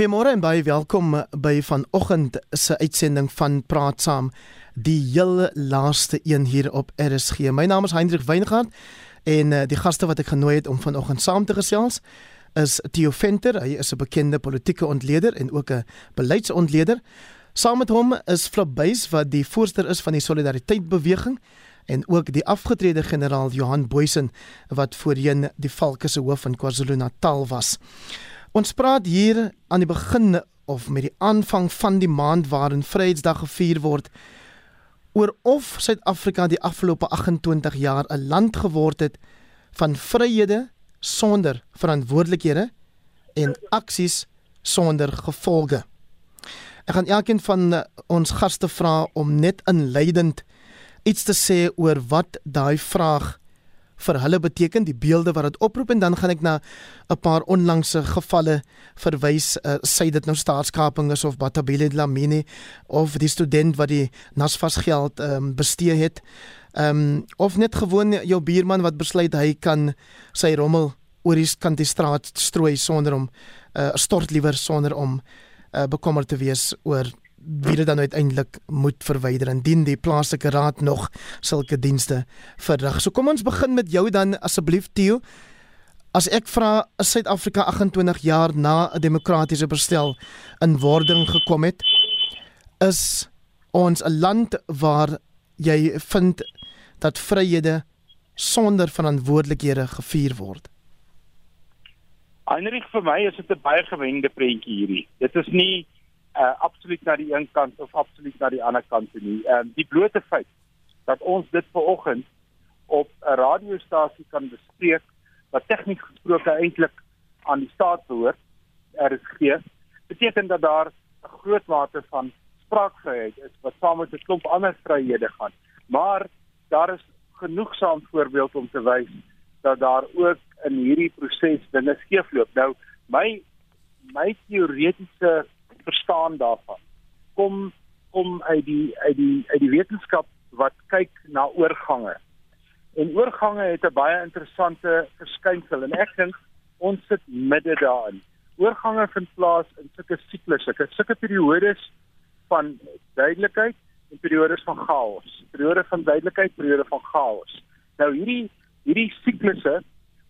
Goeiemôre en baie welkom by vanoggend se uitsending van Praat Saam, die heel laaste een hier op RSG. My naam is Hendrik Weingart en uh, die gaste wat ek genooi het om vanoggend saam te gesels is Theo Venter. Hy is 'n bekende politieke ontleder en ook 'n beleidsontleder. Saam met hom is Flip Buys wat die voorsteur is van die Solidariteit Beweging en ook die afgetrede generaal Johan Boysen wat voorheen die Valke se hoof in KwaZulu-Natal was. Ons praat hier aan die begin of met die aanvang van die maand waarin Vryheidsdag gevier word oor of Suid-Afrika die afgelope 28 jaar 'n land geword het van vryhede sonder verantwoordelikhede en aksies sonder gevolge. Ek gaan elkeen van eh, ons gaste vra om net inleidend iets te sê oor wat daai vraag vir hulle beteken die beelde wat dit oproep en dan gaan ek na 'n paar onlangse gevalle verwys. Uh, sê dit nou staatskaping is of Batabile Dlamini of die student wat die Nasfas geld um, bestee het. Um, of net gewoon jou buurman wat besluit hy kan sy rommel oor die kant die straat strooi sonder om uh, stort liewer sonder om uh, bekommerd te wees oor wie dit dan uiteindelik moet verwyder indien die plaaslike raad nog sulke dienste verrig. So kom ons begin met jou dan asseblief Theo. As ek vra is Suid-Afrika 28 jaar na 'n demokratiese bestel in wording gekom het, is ons 'n land waar jy vind dat vryhede sonder verantwoordelikhede gevier word. Heinrich vir my is dit 'n baie gewende prentjie hierdie. Dit is nie uh absoluut na die een kant of absoluut na die ander kant nie. Ehm uh, die blote feit dat ons dit vanoggend op 'n radiostasie kan bespreek wat tegnies gesproke eintlik aan die staat behoort, RSG, beteken dat daar 'n groot mate van spraakvryheid is wat saam met 'n klomp ander vryhede gaan. Maar daar is genoegsaam voorbeeld om te wys dat daar ook in hierdie proses dinge skeefloop. Nou my my teoretiese verstaan daarvan kom kom uit die uit die uit die wetenskap wat kyk na oorgange. En oorgange het 'n baie interessante verskynsel en ek dink ons sit midde daarin. Oorgange vind plaas in sulke siklusse, sulke periodes van duidelikheid en periodes van chaos. Periode van duidelikheid, periode van chaos. Nou hierdie hierdie siklusse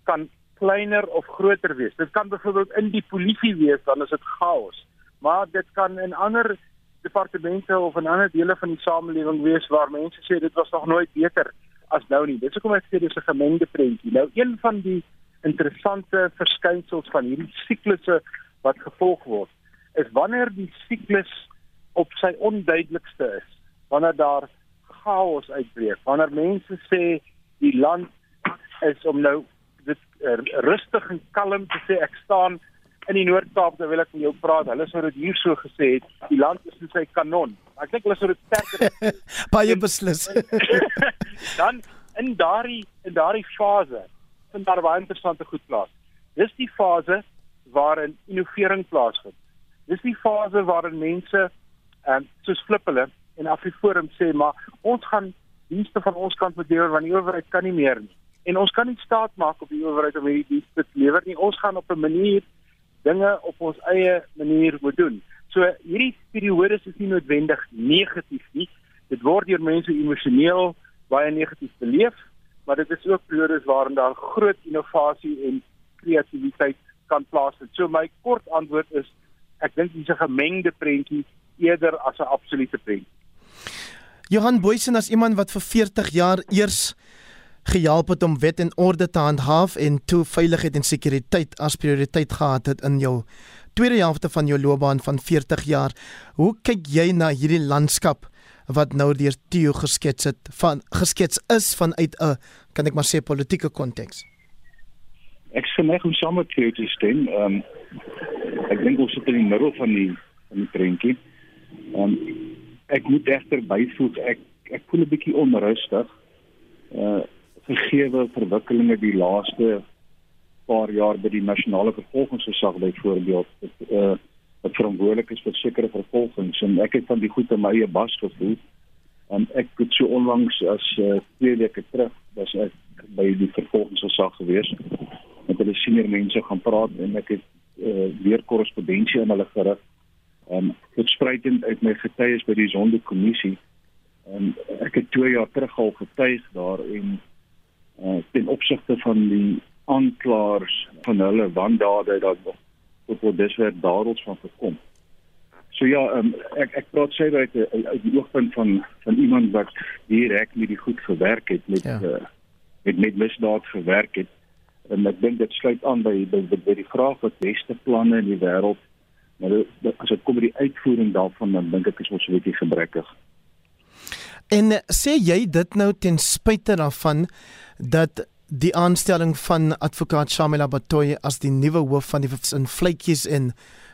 kan kleiner of groter wees. Dit kan byvoorbeeld in die polisie wees dan is dit chaos maar dit kan in ander departemente of in ander dele van die samelewing wees waar mense sê dit was nog nooit beter as nou nie. Dis hoekom ek sê dis 'n gemengde prentjie. Nou een van die interessante verskynsels van hierdie siklusse wat gevolg word, is wanneer die siklus op sy onduidelikste is, wanneer daar chaos uitbreek, wanneer mense sê die land is om nou dit uh, rustig en kalm te sê ek staan in die Noord-Kaap terwyl ek met jou praat, hulle sou dit hier so gesê het, die land is in sy kanon. Ek dink hulle sou dit sterker baie beslis. dan in daardie in daardie fase vind daar baie interessante goed plaas. Dis die fase waarin innovering plaasvind. Dis die fase waarin mense ehm um, soos flip hulle en Afriforum sê maar ons gaan dienste van ons kant beheer want die owerheid kan nie meer nie. En ons kan nie staat maak op die owerheid om hierdie dienste te lewer nie. Ons gaan op 'n manier dinge op ons eie manier moet doen. So hierdie periodes is nie noodwendig negatief nie. Dit word deur mense emosioneel baie negatief beleef, maar dit is ook periodes waarin daar groot innovasie en kreatiwiteit kan plaasvind. So my kort antwoord is ek dink dis 'n gemengde prentjie eerder as 'n absolute prentjie. Johan Boysen as iemand wat vir 40 jaar eers gehelp het om wet en orde te handhaaf en toe veiligheid en sekuriteit as prioriteit gehad het in jou tweede helfte van jou loopbaan van 40 jaar. Hoe kyk jy na hierdie landskap wat nou deur Theo geskets het van geskets is vanuit 'n kan ek maar sê politieke konteks? Ek sê net om sommer te stem. Ehm um, ek dink ons sit in die middel van die van die prentjie. Ehm um, ek moet egter byvoeg ek ek voel 'n bietjie onrustig. Uh gegeewe verwikkelinge die laaste paar jaar by die nasionale vervolgingsgesag byvoorbeeld wat uh wat verantwoordelik is vir sekere vervolgings en ek het van die goed in my eie bas gevoel en ek het so onlangs as uh, twee weke terug was ek by die vervolgingsgesag gewees met hulle senior mense gaan praat en ek het uh, weer korrespondensie aan hulle gerig. Ehm um, verspreidend uit my getuies by die Sondekommissie. En um, ek het 2 jaar terug al getuig daar en uh, ten opsigte van die aanklaers van hulle wandade dat tot wat dusver daaroor van gekom. So ja, um, ek ek praat sê uit uit die oogpunt van van iemand wat direk met die goed gewerk het met ja. uh, met met misdaad gewerk het en ek dink dit sluit aan by by, by die vraag wat beste planne in die wêreld maar as dit kom by die uitvoering daarvan dan dink ek is ons 'n bietjie gebrekkig. En sê jy dit nou ten spyte daarvan dat die aanstelling van advokaat Shamila Batoy as die nuwe hoof van die in vletjies en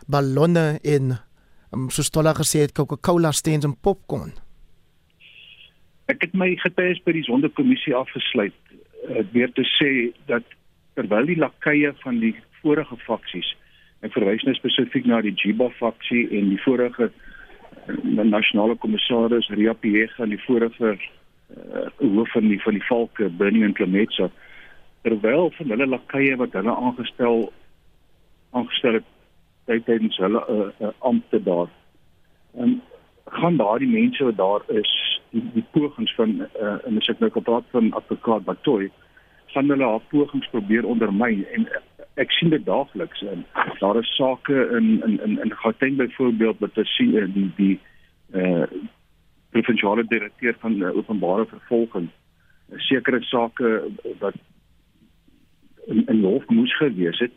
ballonne en um, so stolle gesê het Coca-Cola steens en popcorn. Ek het my getuies by die sondekommissie afgesluit uh, weer te sê dat terwyl die lakeie van die vorige faksies en verwys nou spesifiek na die Jiba faksie en die vorige uh, nasionale kommissaris Ria Piega en die vorige uh, hoof van die van die Valke Bernie Clemetsa terwyl van hulle lakeie wat hulle aangestel aangestel het tydens hulle uh, uh, ampte daar. En gaan daardie mense wat daar is die, die pogings van uh, en ek nou praat van advokaat Batoy gaan hulle haar pogings probeer ondermyn en ek sien dit daagliks en daar is sake in in in in Gauteng byvoorbeeld wat ons sien in die die eh uh, provinsiale direkteur van uh, openbare vervolging. Sekere sake wat in in hof moes gewees het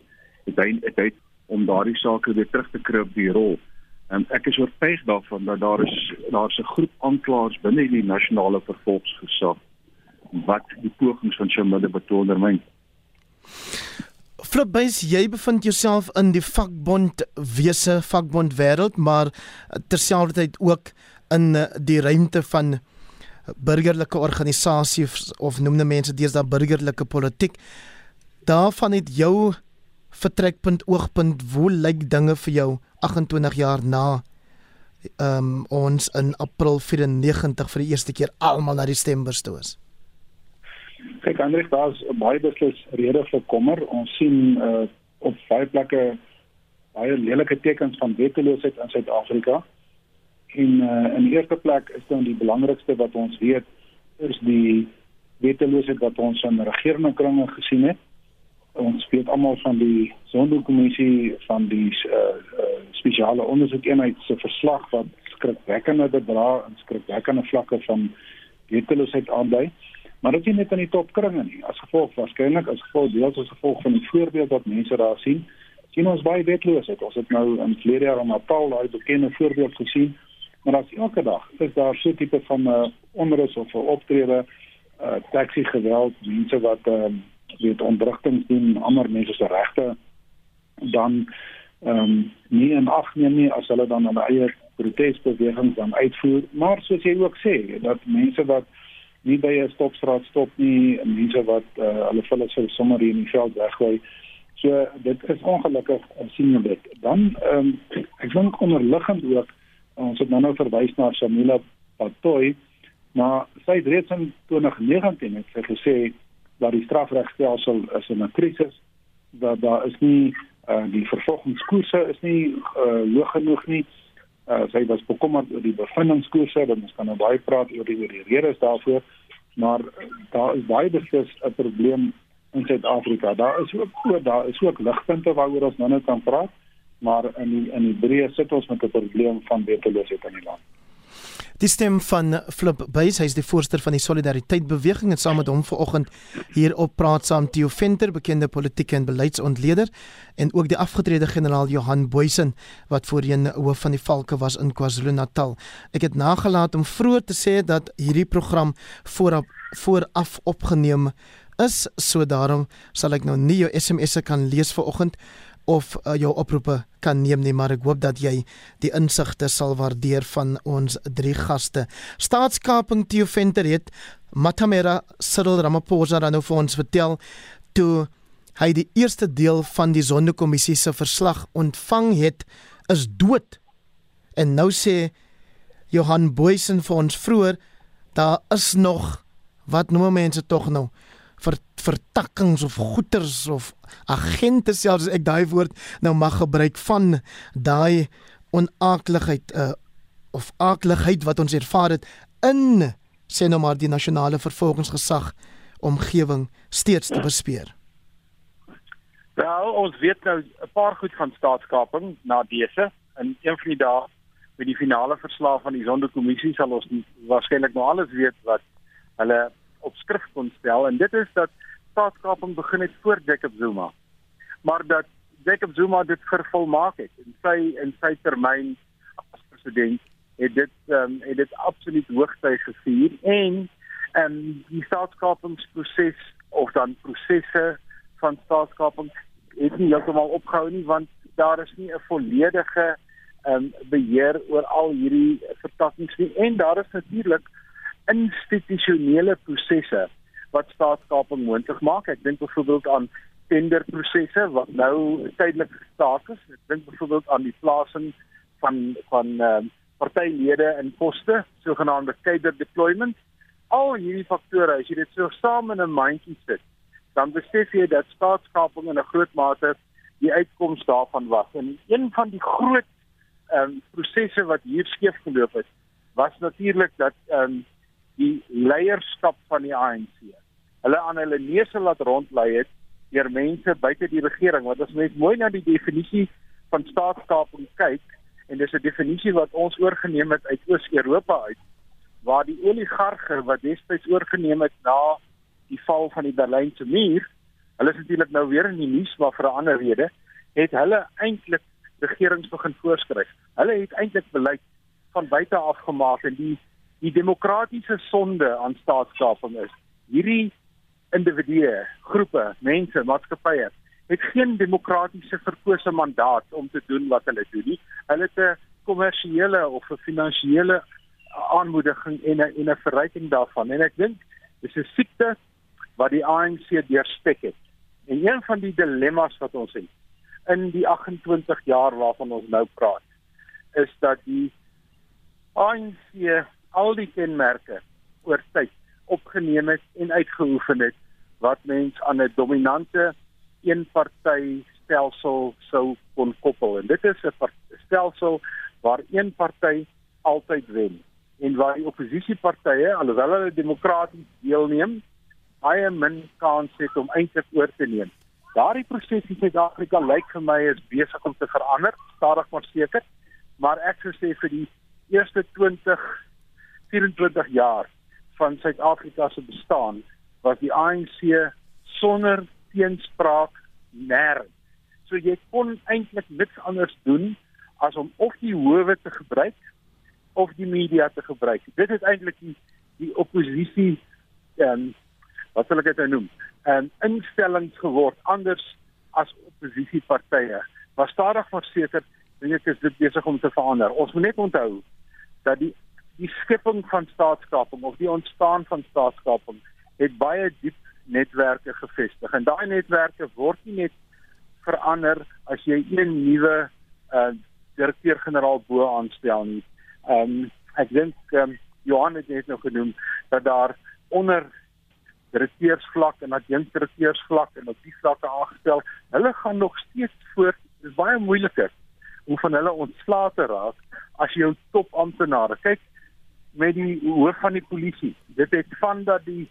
het hy het hy om daardie sake weer terug te kry op die rol. En ek is oortuig daarvan dat daar is daar's 'n groep aanklaers binne die nasionale vervolgingsgesag wat die pogings van Shamila betoon Flipbys, jy bevind jouself in die vakbond wese vakbond wêreld, maar terselfdertyd ook in eh, die ruimte van burgerlike organisasies of noem net mense deesdae burgerlike politiek. Daarvan het jou vertrekpunt oogpunt, hoe lyk dinge vir jou 28 jaar na ehm um, ons in April 94 vir die eerste keer almal na die stembus toe is? Kyk Hendrik, daar's baie beslis rede vir kommer. Ons sien uh op baie plekke baie lelike tekens van wetteloosheid in Suid-Afrika. En uh in die eerste plek is dan die belangrikste wat ons weet is die wetteloosheid wat ons in regerende kringe gesien het. Ons weet almal van die Sonderkommissie van die uh, uh spesiale ondersoekeenheid se verslag wat skrikwekkende bedrae en skrikwekkende vlakke van wetteloosheid aandui. Maar dit is net aan die topkringe nie. As gevolg waarskynlik as gevolg deels as gevolg van die voorbeeld wat mense daar sien, sien ons baie wetloosheid. Ons het nou in vlede jaar om Natal daai bekende voorbeeld gesien. Maar as elke dag is daar so tipe van 'n uh, eh, onrus of 'n optrede, uh taxi geweld, mense wat ehm uh, weet ontwrigtings doen, ander mense se regte dan ehm um, nie en ag nee nie as hulle dan hulle eie protesbewegings dan uitvoer, maar soos jy ook sê, dat mense wat nie by 'n stopstraat stop nie, mense wat uh, hulle vulle sou sommer hier in die veld weggooi. So dit is ongelukkig sien jy dit. Dan ehm um, ek dink onderliggend ook ons het nou nou verwys na Shamila Patoy, maar sy het reeds in 2019 het sy gesê dat die strafregstelsel is 'n krisis dat daar is nie uh, die vervolgingskoerse is nie uh, hoog genoeg nie uh, sy was bekommerd oor die bevindingskoerse dat ons kan nou baie praat oor die oor die redes daarvoor maar uh, daar is baie beslis 'n probleem in Suid-Afrika. Daar is ook oor daar is ook ligpunte waaroor ons nou net kan praat maar in die, in die breë sit ons met 'n probleem van wetteloosheid in die land Die stem van Flip Buys, hy is die voorsteur van die Solidariteit Beweging en saam met hom vanoggend hier op praat saam Theo Venter, bekende politieke en beleidsontleder en ook die afgetrede generaal Johan Boysen wat voorheen hoof van die Valke was in KwaZulu-Natal. Ek het nagelaat om vroeër te sê dat hierdie program vooraf vooraf opgeneem is, so daarom sal ek nou nie jou SMS'e kan lees vanoggend of uh, jou oproepe kan neem nie, maar ek hoop dat jy die insigte sal waardeer van ons drie gaste. Staatskaping Theo Venter het Matamera Cyril Ramaphosa dan nou vir ons vertel toe hy die eerste deel van die Sonderkommissie se verslag ontvang het is dood. En nou sê Johan Boysen vir ons vroeër daar is nog wat noem mense tog nou vir vertakkings of goeters of agente selfs as ek daai woord nou mag gebruik van daai onaakligheid uh, of aakligheid wat ons ervaar het in sê nou maar die nasionale vervolgingsgesag omgewing steeds te bespeer. Wel, ons weet nou 'n paar goed van staatskaping na dese in een van die dae met die finale verslag van die Sonderkommissie sal ons waarskynlik nou alles weet wat hulle op skrif kon stel en dit is dat staatskaping begin het voor Jacob Zuma. Maar dat Jacob Zuma dit vervolmaak het in sy in sy termyn as president het dit ehm um, het dit absoluut hoogtyd gevier en ehm um, die staatskapingsproses of dan prosesse van staatskaping het nie heeltemal opgehou nie want daar is nie 'n volledige ehm um, beheer oor al hierdie vertakkings nie en daar is natuurlik institusionele prosesse wat staatskaping moontlik maak. Ek dink byvoorbeeld aan tenderprosesse wat nou tydelik gestaak is. Ek dink byvoorbeeld aan die plasing van van ehm um, partylede in poste, sogenaamde cadre deployment. Al hierdie faktore, as jy dit so saam in 'n mandjie sit, dan besef jy dat staatskaping in 'n groot mate die uitkoms daarvan was. En een van die groot ehm um, prosesse wat hier skeef geloop het, was natuurlik dat ehm um, die leierskap van die ANC. Hulle aan hulle neuse laat rondlei het deur mense buite die regering. Want as mens mooi na die definisie van staatskaping kyk, en dis 'n definisie wat ons oorgeneem het uit Oos-Europa uit waar die oligarge wat destyds oorgeneem het na die val van die Berlynse muur hulle is natuurlik nou weer in die nuus maar vir 'n ander rede het hulle eintlik regerings begin voorskryf hulle het eintlik beleid van buite af gemaak en die die demokratiese sonde aan staatskaping is hierdie individue groepe mense maatskappye het geen demokratiese verkose mandaat om te doen wat hulle doen nie. Hulle het 'n kommersiële of 'n finansiële aanmoediging en 'n en 'n verryking daarvan. En ek dink dis 'n siekte wat die ANC deurstek het. En een van die dilemma's wat ons het in die 28 jaar waarvan ons nou praat, is dat die ANC al die kenmerke oor tyd opgeneem het en uitgeoefen het wat mens aan 'n dominante een party stelsel sou kon koppel en dit is 'n stelsel waar een party altyd wen en waar die oppositiepartye alhoewel hulle demokraties deelneem baie min kans het om eintlik oor te neem. Daardie proses in Suid-Afrika lyk vir my is besig om te verander, stadig maar seker, maar ek sou sê vir die eerste 20 24 jaar van Suid-Afrika se bestaan was die ANC sonder teenspraak nêrens. So jy kon eintlik niks anders doen as om of die howe te gebruik of die media te gebruik. Dit is eintlik die die oppositie ehm um, wat sal ek dit nou noem? Ehm um, instellings geword anders as oppositiepartye. Maar stadig maar seker dink ek is dit besig om te verander. Ons moet net onthou dat die die skepping van staatskaping of die ontstaan van staatskaping het baie diep netwerke gevestig en daai netwerke word nie net verander as jy een nuwe uh direkteur-generaal bo aanstel nie. Ehm um, ek dink ehm um, Johan het net nou genoem dat daar onder direkteursvlak en adjunkdirekteursvlak en op die vlakke aangestel, hulle gaan nog steeds voort. Dit is baie moeiliker om van hulle ontslae te raak as jou topamptenare. Kyk met die hoof van die polisie. Dit het van dat die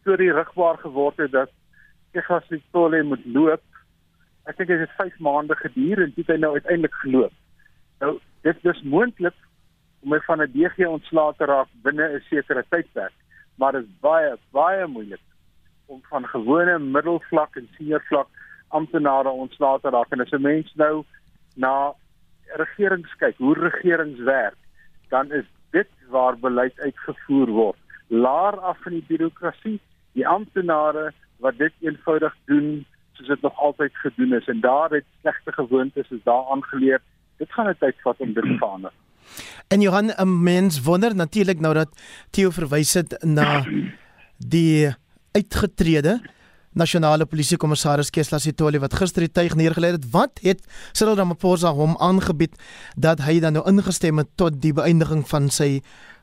storie rigbaar geword het dat Kegas Sitole moet loop. Ek dink dit het 5 maande geduur en dit het nou uiteindelik geloop. Nou dit is moontlik om van 'n DG ontslae te raak binne 'n sekere tydperk, maar dit is baie baie moeilik om van gewone middelvlak en senior vlak amptenare ontslae te raak en as 'n mens nou na regerings kyk, hoe regerings werk, dan is dit waar beleid uitgevoer word. Laar af van die birokrasie die amptenare wat dit eenvoudig doen soos dit nog altyd gedoen is. En daar het slegte gewoontes is daar aangeleer. Dit gaan 'n tyd vat om dit te verander. En Johan 'n mens wonder natuurlik nou dat Theo verwys het na die uitgetrede nasionale polisiekommissaris Kesla Sitoli wat gister die tuig neergelê het. Wat het Cyril Ramaphosa hom aangebied dat hy dan nou ingestem het tot die beëindiging van sy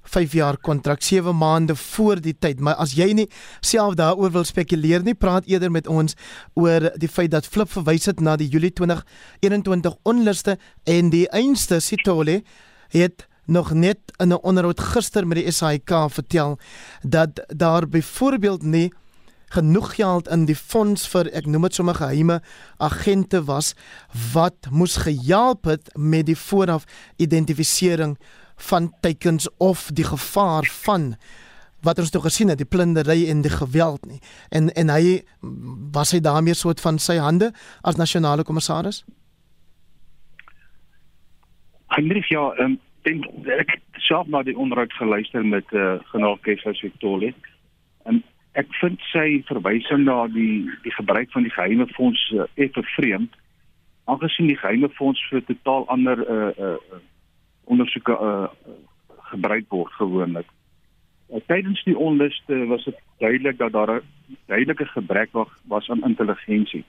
5 jaar kontrak 7 maande voor die tyd maar as jy nie self daaroor wil spekuleer nie praat eerder met ons oor die feit dat Flip verwys het na die Julie 2021 onluste en die einste Sitole het nog net in 'n onderhoud gister met die SAIK vertel dat daar byvoorbeeld nie genoeg geld in die fonds vir ek noem dit sommer geheime agente was wat moes gehelp het met die vooraf identifisering van teikens of die gevaar van wat ons toe gesien het die plundering en die geweld nie. En en hy was hy daarmee soort van sy hande as nasionale kommissaris Hendrik ja um, denk, ek self na die onderhoud geluister met eh uh, generaal Kessler Victoria en ek vind sy verwysing na die die gebruik van die geheime fonds uh, effe vreemd aangesien die geheime fonds vir totaal ander uh, uh, ondersoeke uh, gebruik word gewoonlik. Uh, tydens die onluste was dit duidelik dat daar 'n duidelike gebrek was aan intelligensie.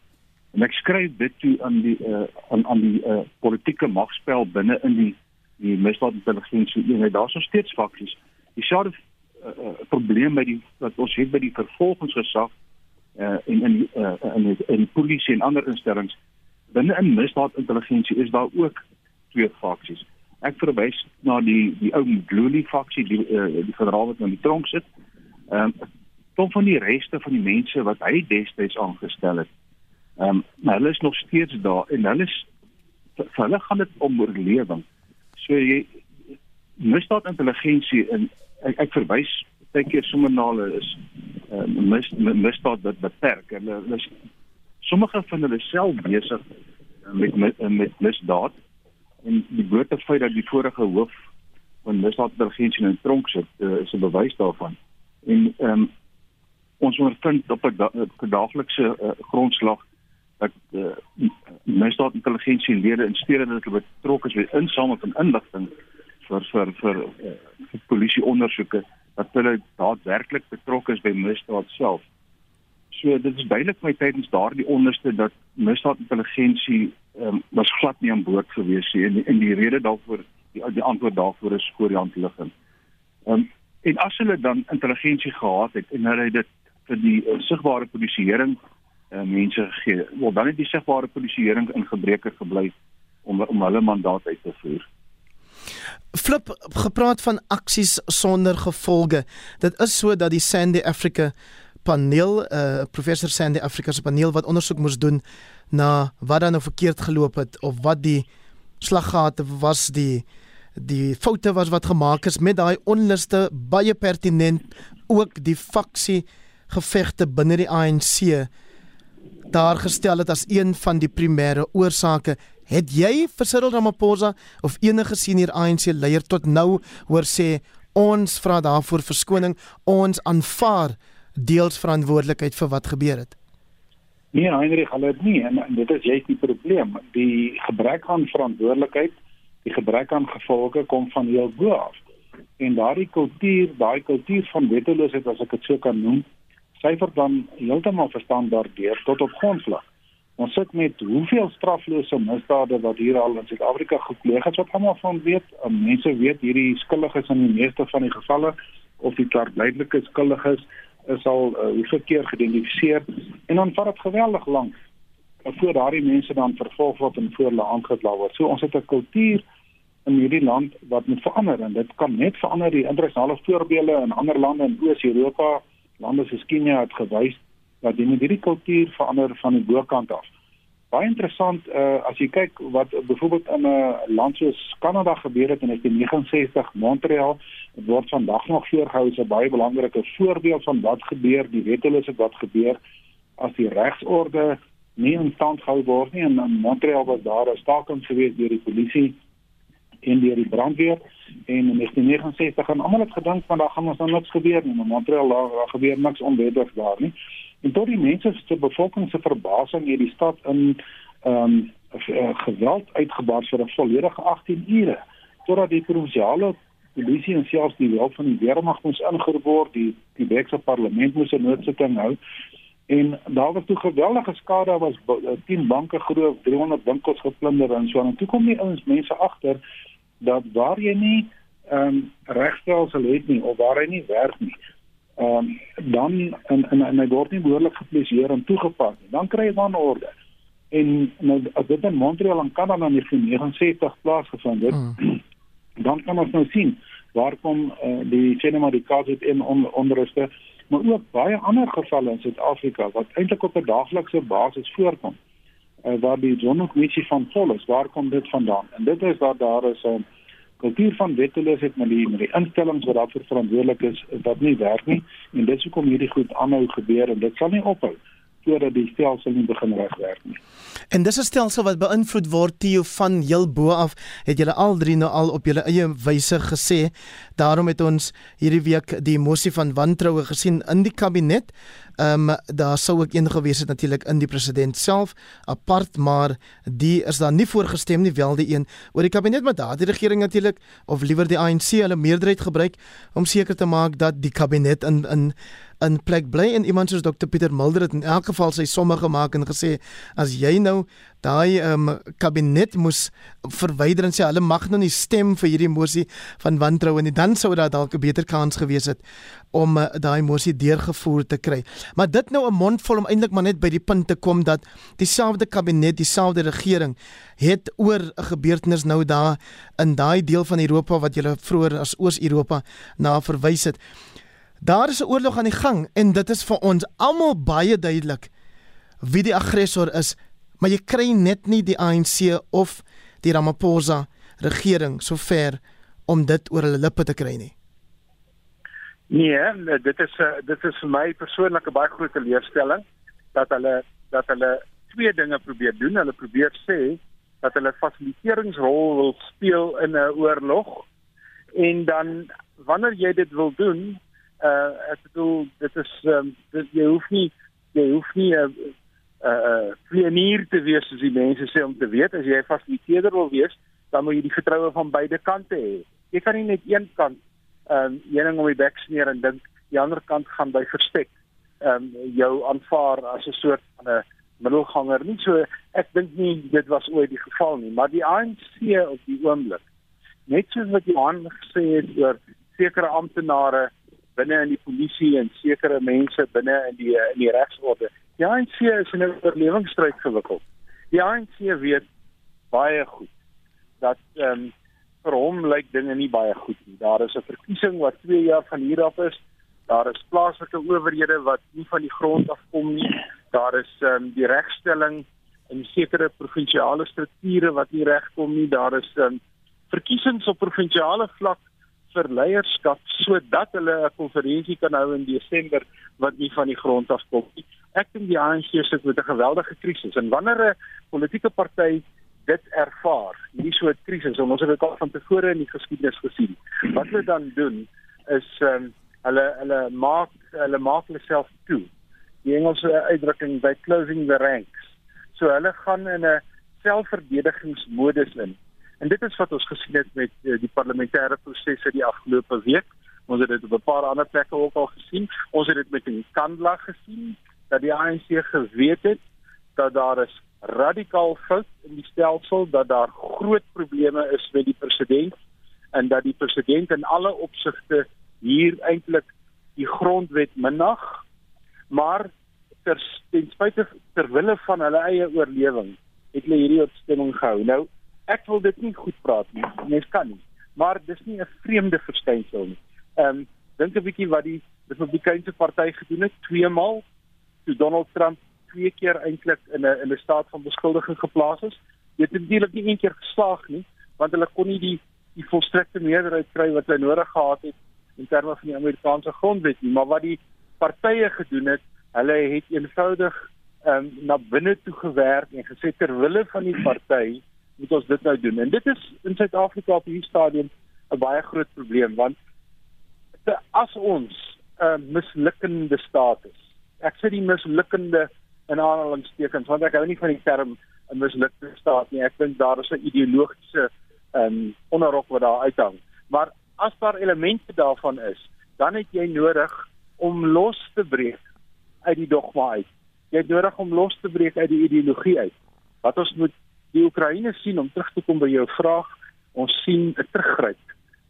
En ek skryf dit toe aan die uh, aan aan die uh, politieke magspel binne in die die misdaadintelligensie eenheid. Daar's nog steeds faksies. Die sade uh, probleem by die wat ons het by die vervolgingsgesag uh, en in uh, in die, in die polisie en ander instellings binne in misdaadintelligensie is daar ook twee faksies ek verwys na die die ou Glooly faksie die uh, die generaal wat in die tronk sit. Ehm um, kom van die reste van die mense wat hy destyds aangestel het. Ehm um, maar hulle is nog steeds daar en hulle is vir hulle gaan dit om oorlewing. So jy misdaad intelligensie en ek, ek verwys baie keer sommer na hulle is um, mis misdaad wat beperk. Hulle is sommige van hulle self besig met met, met misdaad en die blote feit dat die vorige hoof van misdaadintelligensie in tronk sit uh, is 'n bewys daarvan. En ehm um, ons ondervind op 'n da daaglikse uh, grondslag dat uh, misdaadintelligensie lede in stede dat hulle betrokke is by insameling van inligting vir vir vir, uh, vir polisie ondersoeke dat hulle daadwerklik betrokke is by misdaad self. So dit is duidelik my tydens daardie onderste dat misdaadintelligensie ehm um, was glad nie aan boord gewees nie en en die rede daarvoor die die antwoord daarvoor is voor die hand liggend. Ehm um, en as hulle dan intelligensie gehad het en hulle het dit vir die uh, sigbare polisieering uh, mense gegee, wel dan het die sigbare polisieering in gebreke gebly om om hulle mandaat uit te voer. Flip gepraat van aksies sonder gevolge. Dit is so dat die Sandy Africa paneel, uh, professor Sandy Africa se paneel wat ondersoek moes doen na wat dan nou verkeerd geloop het of wat die slaggate was die die foute was wat gemaak is met daai onluste baie pertinent ook die faksie gevegte binne die ANC daar gestel het as een van die primêre oorsake het jy vir Cyril Ramaphosa of enige senior ANC leier tot nou hoor sê ons vra daarvoor verskoning ons aanvaar deels verantwoordelikheid vir wat gebeur het Nee, Heinrich, hulle het nie en, en dit is juist die probleem. Die gebrek aan verantwoordelikheid, die gebrek aan gevolge kom van heel bo af. En daardie kultuur, daai kultuur van wetteloosheid as ek dit so kan noem, syfer dan heeltemal verstandaardeer tot op grondslag. Ons sit met hoeveel straflose misdade wat hier al in Suid-Afrika gepleeg is wat almal van weet. Mense weet hierdie skuldiges in die meeste van die gevalle of die klaarblydelike skuldiges is al uh, hoeveel keer geïdentifiseer en dan vat dit geweldig lank voor daardie mense dan vervolg word en voor hulle aangekla word. So ons het 'n kultuur in hierdie land wat moet verander en dit kan net verander die internasionale voorbeelde in ander lande in Oos-Europa, lande soos Kenia het gewys dat jy moet hierdie kultuur verander van die bokant af. Baie interessant uh, as jy kyk wat byvoorbeeld in 'n uh, land soos Kanada gebeur het in 1969 Montreal word vandag nog voorgehou as 'n baie belangrike voorbeeld van wat gebeur die wettelose wat gebeur. As die regsorde nie in stand gehou word nie en in Montreal was daar 'n staking gewees deur die polisie en deur die brandweer en in 1969 en almal het gedink van daar gaan ons nou niks gebeur nie. Maar Montreal daar, daar gebeur niks onwettigs daar nie En tot die mense se bevolking se verbasing het die stad in ehm um, geweld uitgebaar vir 'n volledige 18 ure totdat die provinsiale polisie en selfs die hulp van die weermag moes ingeroep word, die die Wekse parlement moes 'n noodsitting hou En daar was toe geweldige skade, was 10 banke geroof, 300 winkels geplunder en so aan. En toe kom die ouens mense agter dat waar jy nie ehm um, regstelsel het nie of waar hy nie werk nie. Ehm um, dan en en en hy word nie behoorlik geplesieer en toegepas nie. Dan kry jy dan orde. En nou as dit in Montreal en Kanada in 1979 plaasgevind het, hmm. dan kan ons nou sien waar kom uh, die cinema die kaas het in on, onderste maar ook baie ander gevalle in Suid-Afrika wat eintlik op 'n daaglikse basis voorkom. Uh, waar die Zonokommissie van vol is, waar kom dit vandaan? En dit is dat daar is 'n um, kultuur van wetteloosheid met die met die instellings wat daarvoor verantwoordelik is wat nie werk nie. En dit is hoekom hierdie goed aanhou gebeur en dit sal nie ophou voordat die stelsel nie begin regwerk nie. En dis 'n stelsel wat beïnvloed word Theo van heel bo af. Het julle al drie nou al op julle eie wyse gesê. Daarom het ons hierdie week die emosie van wantroue gesien in die kabinet. Ehm um, daar sou ook een gewees het natuurlik in die president self apart, maar die is daar nie voorgestem nie wel die een oor die kabinet maar daar die regering natuurlik of liewer die ANC hulle meerderheid gebruik om seker te maak dat die kabinet in in in plek bly en iemand soos Dr Pieter Mulder het in elk geval sy somme gemaak en gesê as jy nou daai um, kabinet moes verwyder en sê hulle mag nou nie stem vir hierdie mosie van wantroue nie dan sou daar dalk 'n beter kans gewees het om uh, daai mosie deurgevoer te kry. Maar dit nou 'n mond vol om eintlik maar net by die punt te kom dat dieselfde kabinet dieselfde regering het oor 'n gebeurtenis nou daar in daai deel van Europa wat jy vroeër as Oos-Europa na verwys het Daar is 'n oorlog aan die gang en dit is vir ons almal baie duidelik wie die aggressor is, maar jy kry net nie die ANC of die Ramaphosa regering sover om dit oor hulle lippe te kry nie. Nee, dit is dit is vir my persoonlik 'n baie groot teleurstelling dat hulle dat hulle twee dinge probeer doen. Hulle probeer sê dat hulle fasiliteeringsrol wil speel in 'n oorlog en dan wanneer jy dit wil doen, uh ek bedoel dit is um, dit, jy hoef nie jy hoef nie 'n uh, uh pionier te wees as die mense sê om te weet. As jy 'n fasiliteerder wil wees dan moet jy die vertroue van beide kante hê. Jy kan nie net een kant um een ding om die bek sneer en dink die ander kant gaan by verstek um jou aanvaar as 'n soort van 'n middelganger. Nie so ek dink nie dit was ooit die geval nie maar die ANC op die oomblik net soos wat Johan gesê het oor sekere amptenare binne in die polisie en sekere mense binne in die in die regsorde. Die ANC is in 'n oorlewingsstryd gewikkeld. Die ANC weet baie goed dat ehm um, vir hom lyk dinge nie baie goed nie. Daar is 'n verkiesing wat 2 jaar van hier af is. Daar is plaaslike owerhede wat nie van die grond af kom nie. Daar is ehm um, die regstelling in sekere provinsiale strukture wat nie regkom nie. Daar is ehm um, verkiesings op provinsiale vlak vir leierskap sodat hulle 'n konferensie kan hou in Desember wat nie van die grond af kom nie. Ek dink die ANC sit met 'n geweldige krisis en wanneer 'n politieke party dit ervaar, hierdie soort krisis, ons het dit al van tevore in die geskiedenis gesien. Wat hulle dan doen is um, hulle hulle maak hulle maak hulle self toe. Die Engelse uitdrukking by closing the ranks. So hulle gaan in 'n selfverdedigingsmodus in En dit is wat ons gesien het met uh, die parlementêre prosesse die afgelope week. Ons het dit op 'n paar ander plekke ook al gesien. Ons het dit met die Kandla gesien dat die ANC geweet het dat daar is radikaal fout in die stelsel, dat daar groot probleme is met die president en dat die president in alle opsigte hier eintlik die grondwet minag. Maar ter ten spyte ter wille van hulle eie oorlewing het hulle hierdie opstemming gehou. Nou ek wil dit nie goed praat nie. Mens kan nie. Maar dis nie 'n vreemde verskynsel nie. Ehm um, dink 'n bietjie wat die Republikeinse party gedoen het twee maal toe Donald Trump twee keer eintlik in 'n in 'n staat van beskuldiging geplaas is. Dit het natuurlik nie een keer geslaag nie, want hulle kon nie die die volstrekte meerderheid kry wat hulle nodig gehad het in terme van die Amerikaanse grondwet nie, maar wat die partye gedoen het, hulle het eenvoudig ehm um, na binne toe gewerk en gesê ter wille van die party moet ons dit nou doen. En dit is in Suid-Afrika op hierdie stadium 'n baie groot probleem want te, as ons 'n uh, mislukkende staat is. Ek sê die mislukkende in aanhalingstekens want ek hou nie van die term 'n mislukte staat nie. Ek dink daar is 'n ideologiese um, onderrok wat daar uithang. Maar as daar elemente daarvan is, dan het jy nodig om los te breek uit die dogma uit jy het nodig om los te breek uit die ideologie uit. Wat ons moet die Oekraïne sien om terug te kom by jou vraag, ons sien 'n teruggryp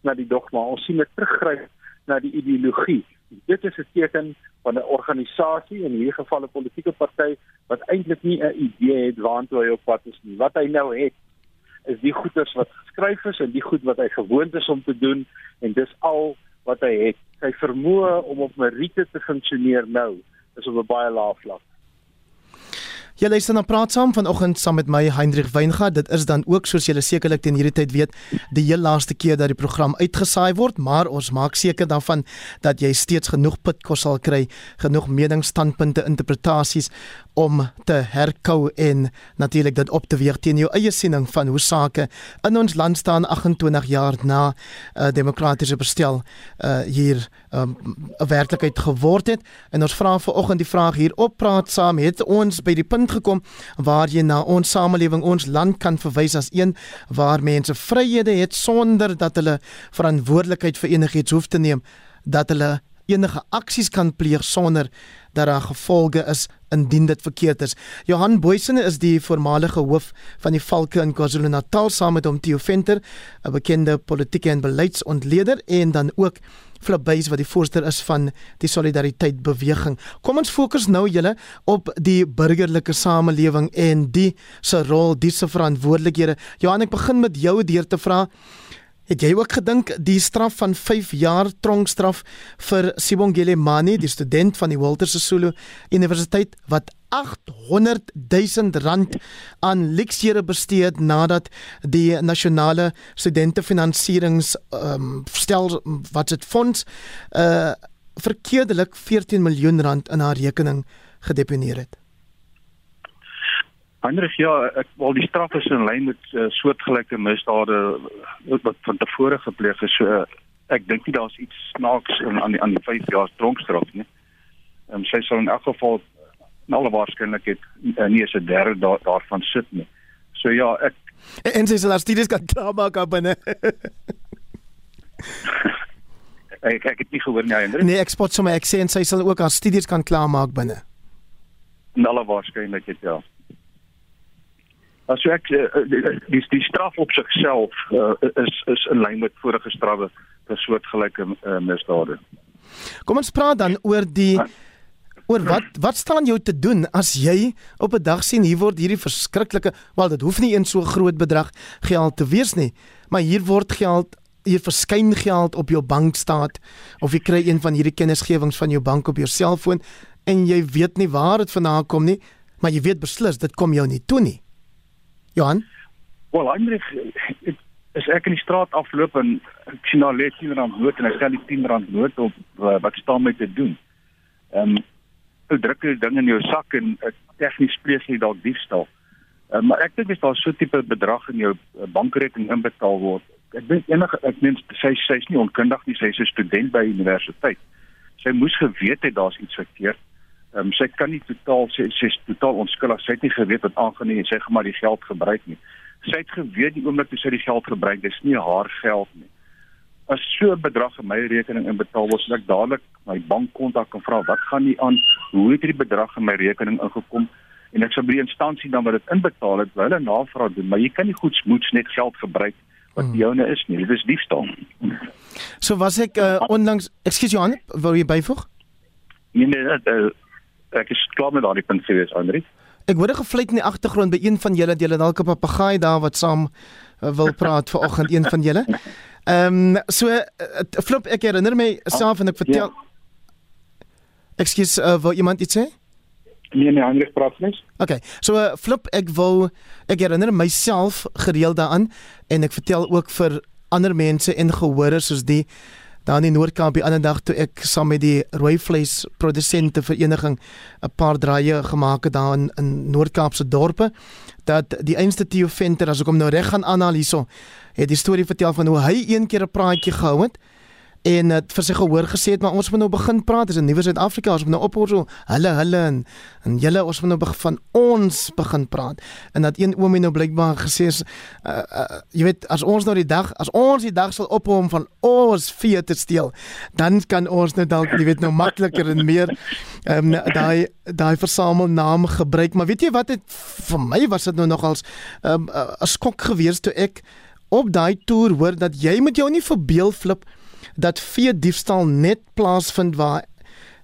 na die dogma, ons sien 'n teruggryp na die ideologie. Dit is 'n teken van 'n organisasie in hierdie geval 'n politieke party wat eintlik nie 'n idee het waantoe hy op pad is nie. Wat hy nou het is die goeders wat geskryf is en die goed wat hy gewoond is om te doen en dis al wat hy het. Sy vermoë om op meriete te funksioneer nou is op 'n baie lae vlak. Jy luister na Praat saam vanoggend saam met my Hendrik Weingart. Dit is dan ook soos julle sekerlik teen hierdie tyd weet, die heel laaste keer dat die program uitgesaai word, maar ons maak seker daarvan dat jy steeds genoeg pitkos sal kry, genoeg meningsstandpunte, interpretasies om te herkou en natuurlik dit op te weeg teen jou eie siening van hoe sake in ons land staan 28 jaar na 'n uh, eh, demokratiese bestel uh, hier ehm, 'n um, werklikheid geword het. En ons vra vanoggend die vraag hier op praat saam het ons by die punt gekom waar jy na ons samelewing ons land kan verwys as een waar mense vryhede het sonder dat hulle verantwoordelikheid vir enigiets hoef te neem dat hulle enige aksies kan pleeg sonder dat daar gevolge is indien dit verkeerd is. Johan Boysene is die voormalige hoof van die Valke in KwaZulu-Natal saam met hom Theo Venter, 'n bekende politieke en beleidsontleder en dan ook Flip Buys wat die voorsteur is van die Solidariteit Beweging. Kom ons fokus nou julle op die burgerlike samelewing en die se rol, die se verantwoordelikhede. Johan, ek begin met jou deur te vra Het jy ook gedink die straf van 5 jaar tronkstraf vir Sibongile Mani, die student van die Walter Sisulu Universiteit wat 800 000 rand aan leksiere bestee het nadat die nasionale studentefinansieringsstelsel ehm, um, wat dit fonds uh verkeerdelik 14 miljoen rand in haar rekening gedeponeer het. Heinrich, ja, ek wil die straf is in lyn met uh, soortgelyke misdade wat, wat van tevore gepleeg is. So uh, ek dink nie daar's iets snaaks in aan die aan die 5 jaar tronkstraf nie. Ehm um, sy sal in elk geval in alle waarskynlikheid uh, nie eens 'n derde da daarvan sit nie. So ja, ek en sy sal as dit is kan klaarmaak op binne. ek ek het nie gehoor nie, Heinrich. Nee, ek spot sommer ek sê en sy sal ook haar studies kan klaarmaak binne. In alle waarskynlikheid ja. As ek eh, eh, die die straf op sigself uh, is is in lyn met vorige strawwe vir soortgelyke uh, misdade. Kom ons praat dan oor die oor wat wat staan jou te doen as jy op 'n dag sien hier word hierdie verskriklike wel dit hoef nie een so groot bedrag geld te wees nie, maar hier word geld hier verskyn geld op jou bank staat of jy kry een van hierdie kennisgewings van jou bank op jou selfoon en jy weet nie waar dit vandaan kom nie, maar jy weet beslis dit kom jou nie toe nie. Johan? Wel, Heinrich, as ek in die straat afloop en ek sien daar lê 10 rand noot en ek stel die 10 rand noot op uh, wat staan met te doen. Ehm um, jy druk jy ding in jou sak en tegnies pleeg jy dalk diefstal. Uh, maar ek dink as daar so 'n tipe bedrag in jou uh, bankrekening inbetaal word, ek dink enige ek meen sy sy's nie onkundig nie, sy's 'n student by universiteit. Sy moes geweet het daar's iets verkeerd. Ehm um, sy kan nie totaal sê sy is totaal onskuldig. Sy het nie geweet wat aangaan nie en sy het maar die geld gebruik nie. Sy het geweet die oomblik toe sy die geld gebruik, dis nie haar geld nie. As so 'n bedrag in my rekening inbetaal word, sal ek dadelik my bankkonto kan vra wat gaan nie aan, hoe het hierdie bedrag in my rekening ingekom en ek sal by die instansie dan wat dit inbetaal het, hulle navraag doen, maar jy kan nie goed smoets net geld gebruik wat hmm. joune is nie. Dit is diefstal. So was ek uh, onlangs, ekskuus Johan, wou jy byvoeg? Nee nee, uh, ek is klaar met daardie punt gewees Andri. Ek hoor 'n gefluit in die agtergrond by een van julle, julle dalk 'n papegaai daar wat saam uh, wil praat vir oggend een van julle. Ehm um, so uh, flip ek herinner my self en ek vertel ja. Ekskuus, uh, wou iemand iets sê? Nee, nee, Andri praat net. Okay. So uh, flip ek wou ek herinner myself gereeld daaraan en ek vertel ook vir ander mense en gehoorde soos die daar in Noord-Kaap die ander dag toe ek saam met die rooi vleis produsente vereniging 'n paar draaie gemaak het daar in, in Noord-Kaapse dorpe dat die einste Theo Venter as ek hom nou reg gaan aanhaal hierso het die storie vertel van hoe hy een keer 'n praatjie gehou het en het vir sy gehoor gesê het maar ons moet nou begin praat dis 'n nuwe Suid-Afrika ons moet nou ophou so. Hulle hulle en, en julle ons moet nou van ons begin praat. En dat een oomie nou blykbaar gesê is uh, uh, jy weet as ons nou die dag as ons die dag sal ophou om van ons vee te steel dan kan ons net dalk jy weet nou makliker en meer um, daai daai versamelnaam gebruik. Maar weet jy wat dit vir my was dit nou nogals ehm, 'n um, skok gewees toe ek op daai toer hoor dat jy met jou nie verbeel flip dat vee diefstal net plaasvind waar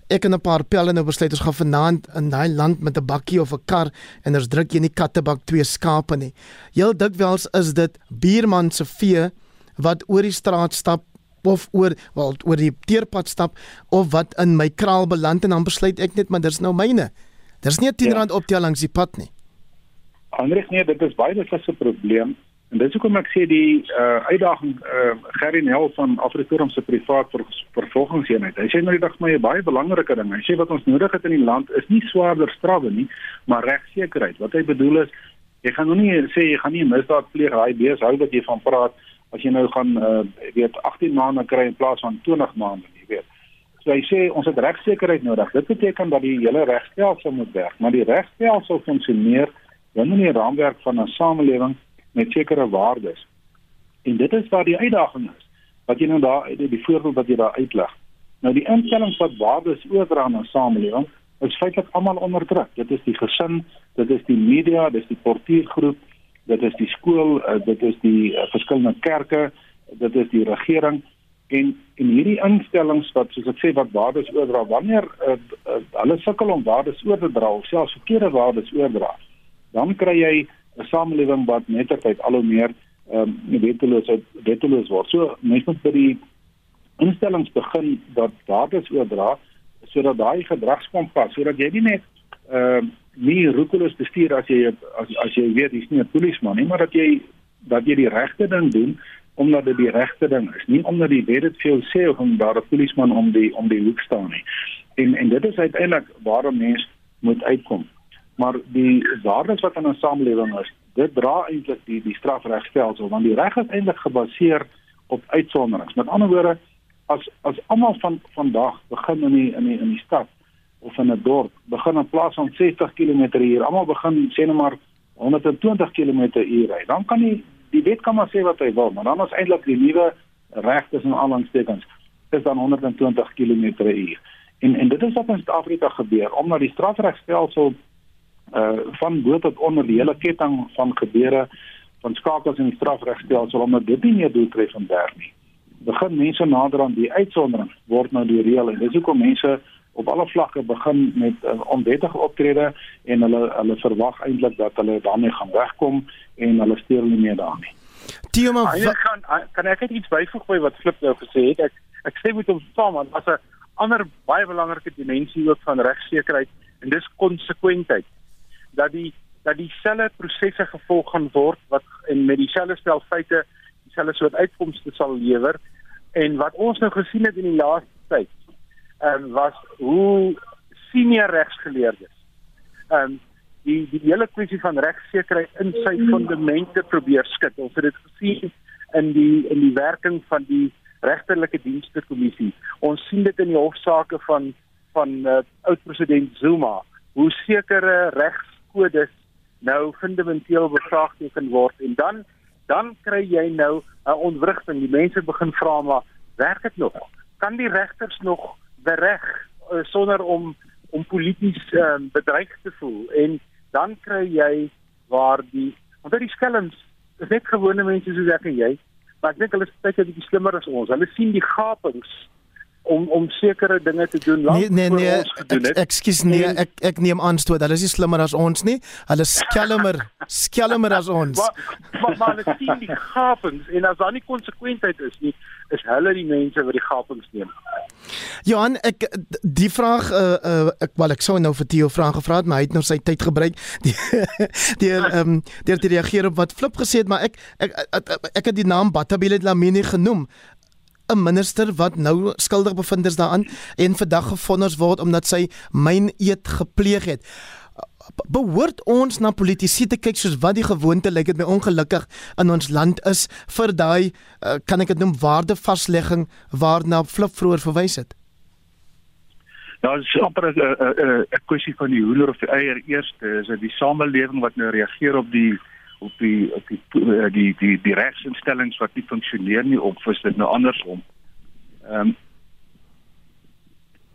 ek en 'n paar pelle nou besluit ons gaan vanaand in daai land met 'n bakkie of 'n kar en ons druk jy in die kattebak twee skape nie. Heel dikwels is dit buurman se vee wat oor die straat stap of oor wel oor die teerpad stap of wat in my kraal beland en dan besluit ek net maar dis nou myne. Daar's nie 'n 10 rand ja. optel langs die pad nie. Andries nee, dit is baie dis 'n probleem. En dis hoekom ek sê die uh, uitdaging uh, Gerry Nel van Afriforum se privaat ver, vervolgingseenheid. Hy sê nou die dag maar 'n baie belangrike ding. Hy sê wat ons nodig het in die land is nie swaarder strawe nie, maar regsekerheid. Wat hy bedoel is jy gaan nou nie sê jy gaan nie misdaad pleeg raai bees hou wat jy van praat as jy nou gaan uh, weet 18 maande kry in plaas van 20 maande, jy weet. So hy sê ons het regsekerheid nodig. Dit beteken dat die hele regstelsel moet werk, maar die regstelsel funksioneer binne die raamwerk van 'n samelewing met sekere waardes. En dit is waar die uitdaging is. Wat jy nou daar die voorbeeld wat jy daar uitlig. Nou die instellings wat waardes oordra aan 'n samelewing is feitelik almal onder druk. Dit is die gesin, dit is die media, dit is die portuïergroep, dit is die skool, uh, dit is die uh, verskillende kerke, dit is die regering en en hierdie instellings wat soos ek sê wat waardes oordra wanneer uh, uh, hulle sukkel om waardes oor te dra of selfs verkeerde waardes oordra dan kry jy 'n samelewing wat nettertyd al hoe meer ehm um, wetteloos wetteloos word. So mense moet by die instellings begin dat waardes oordra sodat daai gedragskompas sodat jy nie net ehm uh, nie roekeloos bestuur as jy as as jy weet jy's nie 'n polisieman nie, maar dat jy dat jy die regte ding doen omdat dit die regte ding is, nie omdat die wet dit vir jou sê of om daar 'n polisieman om die om die hoek staan nie. En en dit is uiteindelik waarom mense moet uitkom maar die waardes wat in 'n samelewing is, dit dra eintlik die die strafregstelsel want die reg is eintlik gebaseer op uitsonderings. Met ander woorde, as as almal van vandag begin in die in die in die stad of in 'n dorp begin in plaas van 60 km/h, almal begin sê net maar 120 km/h ry, dan kan die die wet kan maar sê wat hy wil, maar dan is eintlik die nuwe reg tussen aanhalingstekens is dan 120 km/h. En en dit is wat in Suid-Afrika gebeur omdat die strafregstelsel uh van bo tot onder die hele ketting van gebeure van skakels in die strafregstelsel omdat dit nie meer doeltreffend werk nie. Begin mense nader aan die uitsondering word nou die reël en dis hoekom mense op alle vlakke begin met uh, onwettige optrede en hulle hulle verwag eintlik dat hulle daarmee gaan wegkom en hulle steur nie meer daarmee. Tiema kan kan ek iets byvoeg by wat Flip nou gesê het? Ek ek sê met hom saam want as 'n ander baie belangrike dimensie ook van regsekerheid en dis konsekwentheid dat die dat dieselfde prosesse gevolg gaan word wat en met dieselfde stel feite dieselfde soort uitkomste sal lewer. En wat ons nou gesien het in die laaste tyd ehm um, was hoe senior regsgeleerdes ehm um, die die hele kwessie van regsekerheid in sy fundamente probeer skud. Ons het dit gesien in die in die werking van die regterlike dienste kommissie ons sien dit in die hofsaake van van uh, oud president Zuma hoe sekere regs kodes nou fundamenteel bevraagteken word en dan dan kry jy nou 'n ontwrigting. Die mense begin vra maar werk dit nog? Kan die regters nog bereg uh, sonder om om polities uh, bedreig te voel? En dan kry jy waar die onder die skelms is net gewone mense soos ek en jy, maar ek dink hulle is baie bietjie slimmer as ons. Hulle sien die gapings om om sekere dinge te doen lank nee, nee, nee, ek, ekskuus nee ek ek neem aan toe hulle is nie slimmer as ons nie. Hulle skelmer skelmer as ons. Maar maar, maar hulle sien die gapings en as daar nie konsekwentheid is nie is hulle die mense wat die gapings neem. Johan ek die vraag uh, uh, ek wel ek sou nou vir Theo vrae gevra het maar hy het nou sy tyd gebruik. Die deur ehm um, deur te reageer op wat Flip gesê het maar ek ek ek, ek, het die naam Batabile Lamini genoem 'n minister wat nou skuldig bevind is daaraan en vandag gefonnis word omdat sy myn eet gepleeg het. behoort ons na politici te kyk soos wat die gewoonte lyk dit my ongelukkig in ons land is vir daai uh, kan ek dit noem waardevaslegging waarna Flip vroeër verwys het. Ja, dit is amper 'n 'n kwessie van die hoender of die eier eerste is dit die samelewing wat nou reageer op die op die op die die die, die, die regsinstellings wat nie funksioneer nie of is dit nou andersom. Ehm um,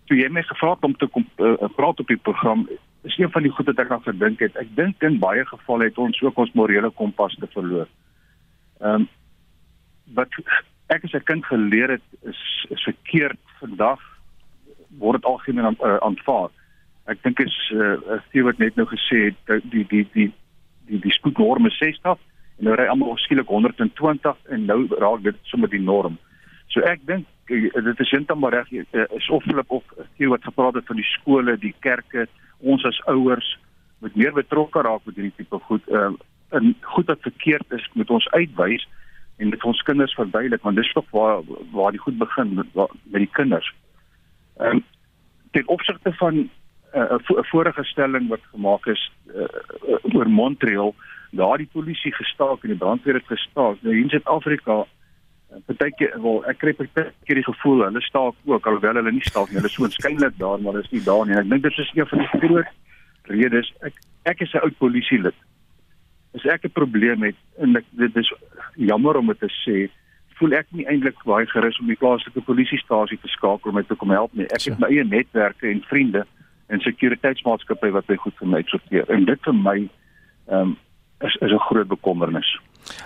toe jy my gevra het om te kom uh, praat op die program is een van die goed wat ek aan gedink het. Ek dink in baie gevalle het ons ook ons morele kompas te verloor. Ehm um, wat ek as 'n kind geleer het is is verkeerd vandag word dit algemeen uh, aanvaar. Ek dink is uh, Stewart net nou gesê het die die die die die spoednorm is 60 en nou ry almal skielik 120 en nou raak dit sommer die norm. So ek dink eh, dit is heeltemal reg is of Philip of Stewart gepraat het van die skole, die kerke, ons as ouers moet meer betrokke raak met hierdie tipe goed. Uh, en goed wat verkeerd is, moet ons uitwys en dit ons kinders verduidelik want dis tog waar waar die goed begin met, met die kinders. Ehm um, ten opsigte van 'n uh, vo vorige stelling wat gemaak is uh, oor Montreal, daar die polisie gestaak en die brandweer het gestaak. Nou hier in Suid-Afrika partyke wel ek kry partyke die gevoel hulle staak ook alhoewel hulle nie staak nie. Hulle is so skynlik daar, maar is nie daar nie. Ek dink dit is een van die groot redes. Ek ek is 'n oud polisielid as ek 'n probleem het en ek, dit is jammer om dit te sê, voel ek nie eintlik baie gerus om die plaaslike polisiestasie te skakel om my te kom help nie. Ek het my eie netwerke en vriende en sekuriteitsmaatskappye wat my goed vir my sorteer. En dit vir my ehm um, is is 'n groot bekommernis.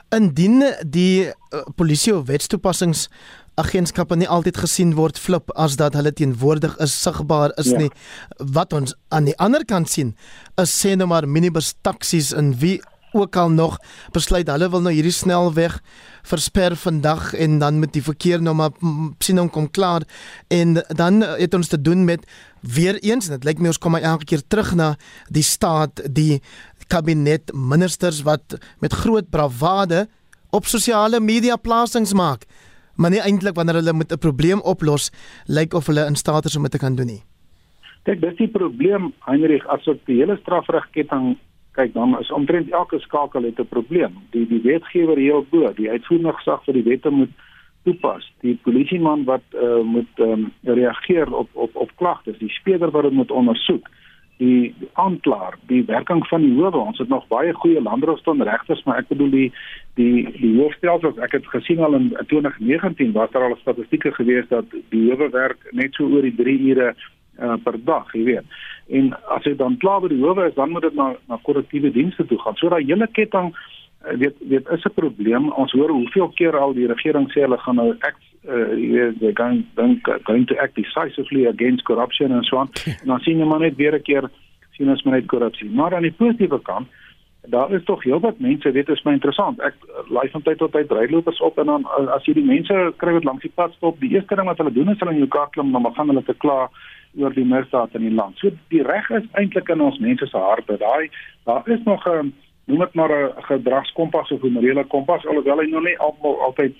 Indien die uh, polisie of wetstoepassings agentskappe nie altyd gesien word flip as dat hulle teenwoordig is sigbaar is ja. nie wat ons aan die ander kant sien is sê nou maar minibus taksies in wie ook al nog besluit hulle wil nou hierdie snelweg versper vandag en dan met die verkeer nou maar sien hom kom klaar en dan het ons te doen met weer eens dit lyk my ons kom maar elke keer terug na die staat die kabinet ministers wat met groot bravade op sosiale media plasings maak maar nie eintlik wanneer hulle met 'n probleem oplos lyk of hulle in staat is om dit te kan doen nie Kyk, dis die probleem Heinrich as op die hele strafregketting kyk dan is omtrent elke skakel het 'n probleem. Die die wetgewer hier op bo, die uitvoerende gesag vir die wette moet toepas. Die polisieman wat uh, moet um, reageer op op op klagtes, die speurder wat dit moet ondersoek, die aanklaer, die werking van die howe. Ons het nog baie goeie landroston regters, maar ek bedoel die die die hoofstelsels, ek het gesien al in 2019 was daar al statistieke gewees dat die howe werk net so oor die 3 ure uh, per dag, jy weet. En as jy dan klaar by die howe is, dan moet dit na na korrektiewe dienste toe gaan. So daai hele ketting uh, weet weet is 'n probleem. Ons hoor hoeveel keer al die regering sê hulle gaan nou act uh, jy weet they gaan dan going to act decisively against corruption and so on. En dan sien jy maar net weer 'n keer sien ons maar net korrupsie. Maar aan die positiewe kant Daar is tog heelwat mense, dit is my interessant. Ek laai van tyd tot tyd rydlopers op en dan as jy die mense kry wat langs die pad stop, die eerste ding wat hulle doen is hulle in jou kar klim, dan gaan hulle te kla oor die misdaad in die land. So die reg is eintlik in ons mense se harte. Daai daar is nog 'n noem dit maar 'n gedragskompas of 'n morele kompas alhoewel hy nog nie almal altyd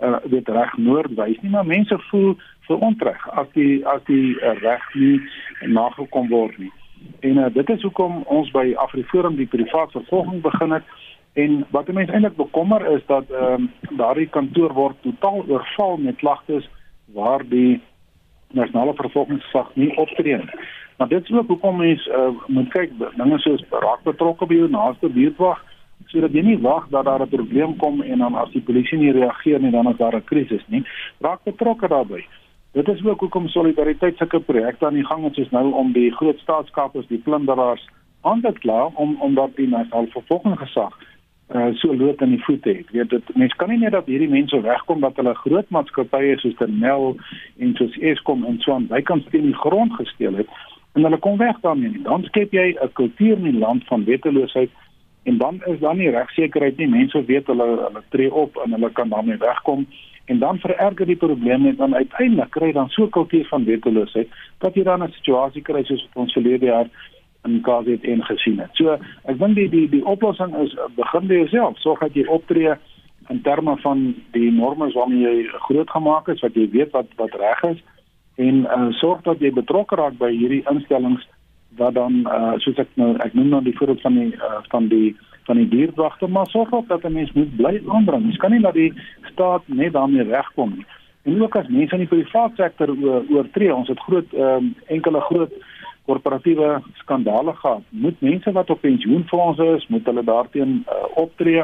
uh, weet reg noord wys nie, maar mense voel verontreg as die as die uh, reg nie nagekom word nie. En uh, dit is hoekom ons by Afriforum die privaat vervolging begin het en wat mense eintlik bekommer is dat ehm um, daardie kantoor word totaal oorval met klagtes waar die nasionale vervolgingsgesag nie optree nie. Maar dit is ook hoekom mense uh, moet kyk dinge soos raak betrokke by jou naaste buurtwag sodat jy nie wag dat daar 'n probleem kom en dan as die polisie nie reageer nie dan is daar 'n krisis nie. Raak betrokke daarbey. Dit is ook hoekom solidariteit sulke projekte aan die gang is soos nou om die groot staatskapers, die plunderaars aan te kla om om dat die nasionale vervolgingsgesag uh, so lood in die voete het. Weet dit mense kan nie net dat hierdie mense wegkom dat hulle groot maatskappye soos Termel en soos Eskom en so aan bykans teen die grond gesteel het en hulle kom weg daarmee. Dan skep jy 'n kultuur in die land van weteloosheid en dan is dan nie regsekerheid nie. Mense weet hulle hulle tree op en hulle kan daarmee wegkom en dan vererger die probleme en dan uiteindelik kry dan so 'n kultuur van weteloosheid dat jy dan 'n situasie kry soos wat ons verlede jaar in KZN gesien het. So ek dink die die die oplossing is begin by jouself. Sorg dat jy optree in terme van die norme waarmee jy groot gemaak is, wat jy weet wat wat reg is en uh, sorg dat jy betrokke raak by hierdie instellings wat dan uh soos ek nou ek noem nou die voorbeeld van die uh, van die van die dierwagte maar sorg ook dat 'n mens moet bly aandring. Mens kan nie dat die staat net daarmee wegkom nie. En ook as mense in die private sektor oortree, ons het groot um, enkele groot korporatiewe skandale gehad. Moet mense wat op pensioenfondse is, moet hulle daarteen uh, optree.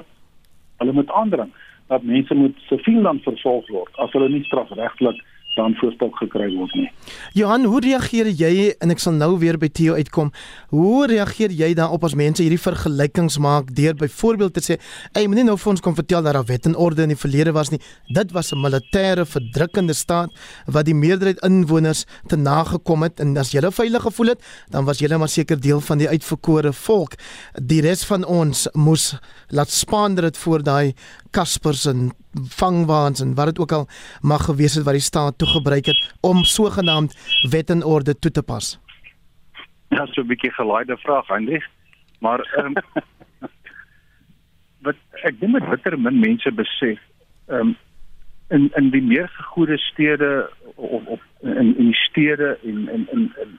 Hulle moet aandring dat mense moet siviel dan vervolg word as hulle nie strafregtelik dan voorstel gekry word nie. Johan, hoe reageer jy en ek sal nou weer by Theo uitkom. Hoe reageer jy daarop as mense hierdie vergelykings maak deur byvoorbeeld te sê, "Ey, moenie nou vir ons kom vertel dat daar wet en orde in die verlede was nie. Dit was 'n militêre verdrukkende staat wat die meerderheid inwoners te nagekom het en as jy veilig gevoel het, dan was jy maar seker deel van die uitverkore volk. Die res van ons moes laat spaander dit voor daai Kaspers en vangwaans en wat dit ook al mag gewees het wat die staat toegebruik het om sogenaamd wet en orde toe te pas. Ja, so 'n bietjie gelaaide vraag, Hendrik. Maar ehm um, wat ek dink met bitter min mense besef, ehm um, in in die meer gegoede stede of of in in die stede en in in in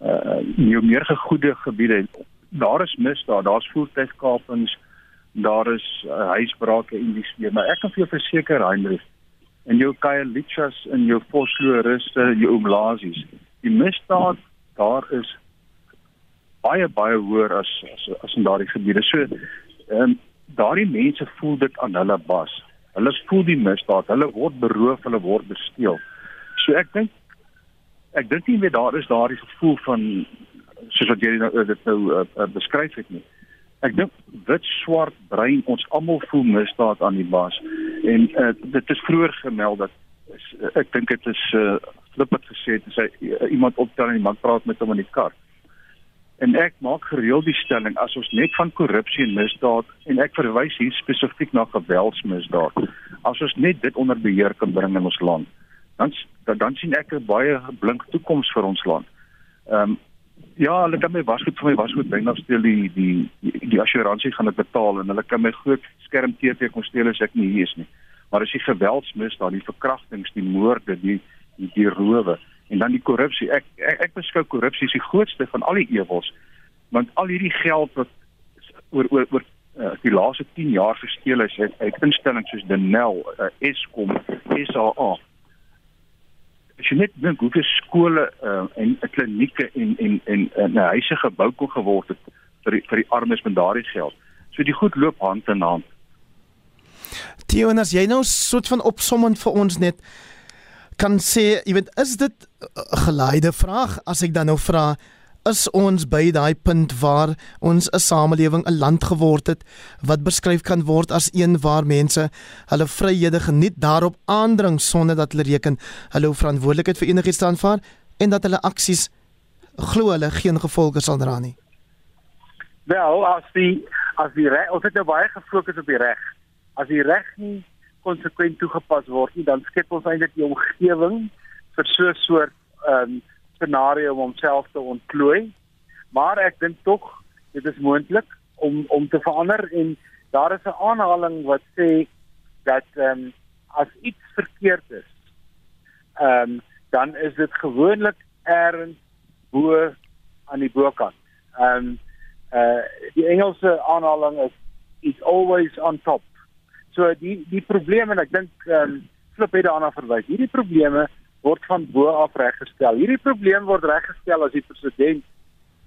uh die meer gegoede gebiede, daar is misdaad, daar's voertuigkapings, daar is uh, huisbrake en dis weer maar ek kan vir jou verseker Heinrich en jou Kailichas en jou Vosloriste jou Oblasies die misdaad daar is baie baie hoër as as, as in daardie gebiede. So ehm um, daardie mense voel dit aan hulle bas. Hulle voel die misdaad. Hulle word beroof hulle word gesteel so ek dink ek dink nie meer daar is daardie gevoel van soos wat jy nou dit nou uh, uh, beskryf het nie ek dink wit swart brein ons almal voel misdaad aan die baas. En uh, dit is vroeër gemeld dat is, uh, ek dink dit is uh, flip het gesê dit sê uh, iemand optel en iemand praat met hom in die kar. En ek maak gereeld die stelling as ons net van korrupsie en misdaad en ek verwys hier spesifiek na geweldsmisdaad as ons net dit onder beheer kan bring in ons land dan dan sien ek 'n baie blink toekoms vir ons land. Ehm um, Ja, hulle kan my wasgoed vir my wasgoed bring of steel die die die, die assuransie gaan dit betaal en hulle kan my groot skerm TV kom steel as ek nie hier is nie. Maar as jy geweldsmisdaad, die verkrachtings, die moorde, die die, die rowe en dan die korrupsie. Ek ek, ek beskou korrupsie as die grootste van al die ewels. Want al hierdie geld wat oor oor oor uh, die laaste 10 jaar gesteel is uit instellings soos Denel, uh, Eskom, SAA as jy net dink hoeveel skole uh, en klinieke en en en 'n huise gebou kon geword het vir die, vir die armes met daardie geld. So die goed loop hand in hand. Tio, en as jy nou soort van opsommend vir ons net kan sê, jy weet, is dit 'n geleide vraag as ek dan nou vra is ons by daai punt waar ons 'n samelewing 'n land geword het wat beskryf kan word as een waar mense hulle vryhede geniet daarop aandring sonder dat hulle reken hulle verantwoordelikheid vir enigiets aanvaar en dat hulle aksies glo hulle geen gevolge sal dra nie. Wel, as die as die reg, ons het nou baie gefokus op die reg. As die reg nie konsekwent toegepas word nie, dan skep ons eintlik die omgewing vir so 'n soort ehm um, scenario om homself te ontplooi. Maar ek dink tog dit is moontlik om om te verander en daar is 'n aanhaling wat sê dat ehm um, as iets verkeerd is, ehm um, dan is dit gewoonlik ergens bo aan die bokant. Ehm um, uh die Engelse aanhaling is it's always on top. So die die probleme en ek dink ehm um, Flip het daarna verwys. Hierdie probleme word van bo af reggestel. Hierdie probleem word reggestel as die president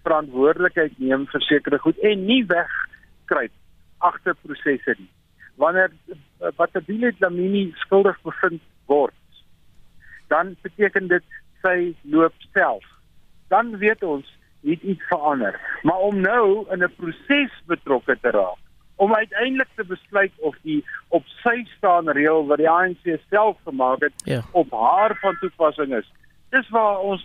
verantwoordelikheid neem vir sekere goed en nie wegkruip agter prosesse nie. Wanneer Batabile Dlamini skuldig bevind word, dan beteken dit sy loop self. Dan weet ons iets verander. Maar om nou in 'n proses betrokke te raak om uiteindelik te besluit of die op sy staan reël wat die ANC self gemaak het ja. op haar van toepassing is. Dis waar ons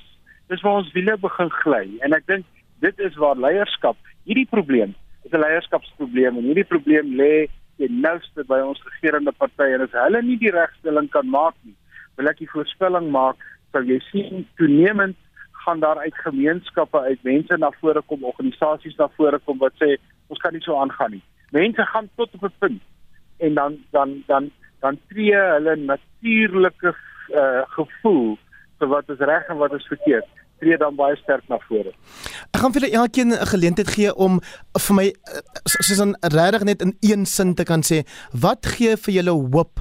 dis waar ons wiele begin gly en ek dink dit is waar leierskap hierdie probleem is 'n leierskapsprobleem en hierdie probleem lê ten nouste by ons regerende partye en as hulle nie die regstelling kan maak nie wil ek die voorspelling maak sal jy sien toenemend gaan daar uit gemeenskappe uit mense na vore kom organisasies na vore kom wat sê ons kan nie so aangaan nie mense gaan tot op 'n punt en dan dan dan dan tree hulle natuurlike uh, gevoel vir wat is reg en wat is verkeerd tree dan baie sterk na vore. Ek gaan vir julle elkeen 'n geleentheid gee om vir my soos dan regtig net in een sin te kan sê, wat gee vir julle hoop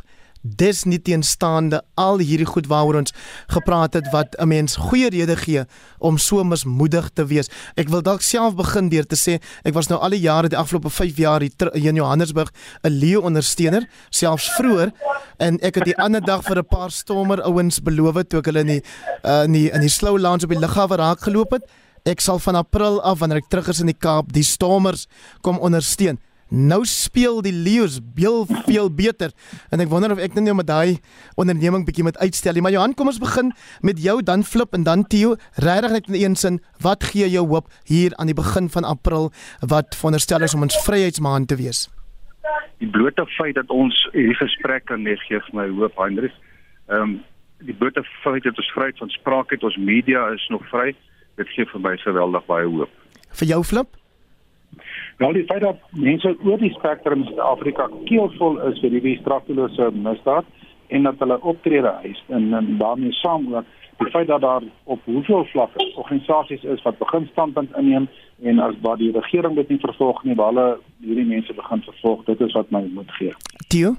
dis nie teenstaande al hierdie goed waaroor ons gepraat het wat 'n mens goeie rede gee om so mismoedig te wees. Ek wil dalk self begin deur te sê ek was nou al die jare die afgelope 5 jaar hier in Johannesburg 'n leeu ondersteuner, selfs vroeër en ek het die ander dag vir 'n paar stormer ouens beloof toe ek hulle in die uh, in die in die slow lounge op die lughawe raak geloop het. Ek sal van April af wanneer ek terug is in die Kaap die stormers kom ondersteun. Nou speel die Leeu's veel veel beter en ek wonder of ek net nou met daai onderneming bietjie moet uitstel. Maar Johan, kom ons begin met jou dan Flip en dan Theo. Regtig net in een sin, wat gee jou hoop hier aan die begin van April wat veronderstel is om ons vryheidsmaand te wees? Die blote feit dat ons hierdie gesprek kan hê gee vir my hoop, Hendrik. Ehm um, die blote feit dat ons vryheid van spraak het, ons media is nog vry, dit gee vir my geweldig baie hoop. Vir jou Flip? Nou die feit dat mense oor die spektrum in Suid-Afrika keelvol is vir hierdie straffelose misdaad en dat hulle optrede eis en, en daarmee saam ook die feit dat daar op hoeveel vlakke organisasies is wat begin standpunt inneem en as waar die regering dit nie vervolg nie, waar hulle hierdie mense begin vervolg, dit is wat my moet gee. Tio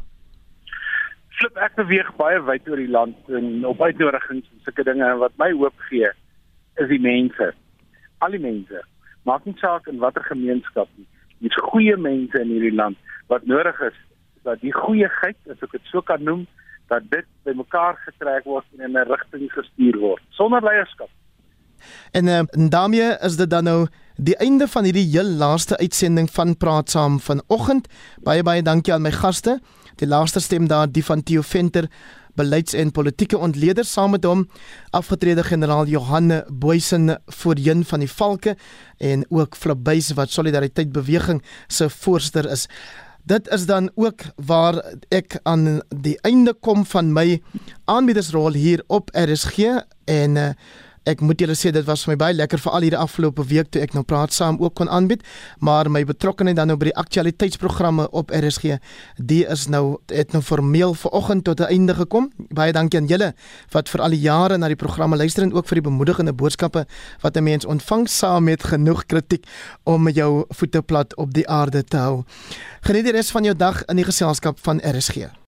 Flip ek beweeg baie wyd oor die land en op uitnodigings en sulke dinge en wat my hoop gee is die mense. Al die mense maak nie saak in watter gemeenskap nie. Dis goeie mense in hierdie land wat nodig is dat die goeieheid, as ek dit so kan noem, dat dit bymekaar getrek word en in 'n rigting gestuur word sonder leierskap. En uh, daarmee is dit dan nou die einde van hierdie heel laaste uitsending van Praat Saam vanoggend. Baie baie dankie aan my gaste. Die laaste stem daar die van Theo Venter beleids- en politieke ontleder saam met hom afgetrede generaal Johanne Boysen voorheen van die Valke en ook Flabys wat Solidariteit Beweging se voorsteur is. Dit is dan ook waar ek aan die einde kom van my aanbiedersrol hier op RSG en uh, Ek moet julle sê dit was vir my baie lekker vir al hierdie afgelope week toe ek nou praat saam ook kon aanbied, maar my betrokkeheid dan nou by die aktualiteitsprogramme op RSG, die is nou het nou formeel vanoggend tot 'n einde gekom. Baie dankie aan julle wat vir al die jare na die programme luister en ook vir die bemoedigende boodskappe wat 'n mens ontvang saam met genoeg kritiek om jou voete plat op die aarde te hou. Geniet die res van jou dag in die geselskap van RSG.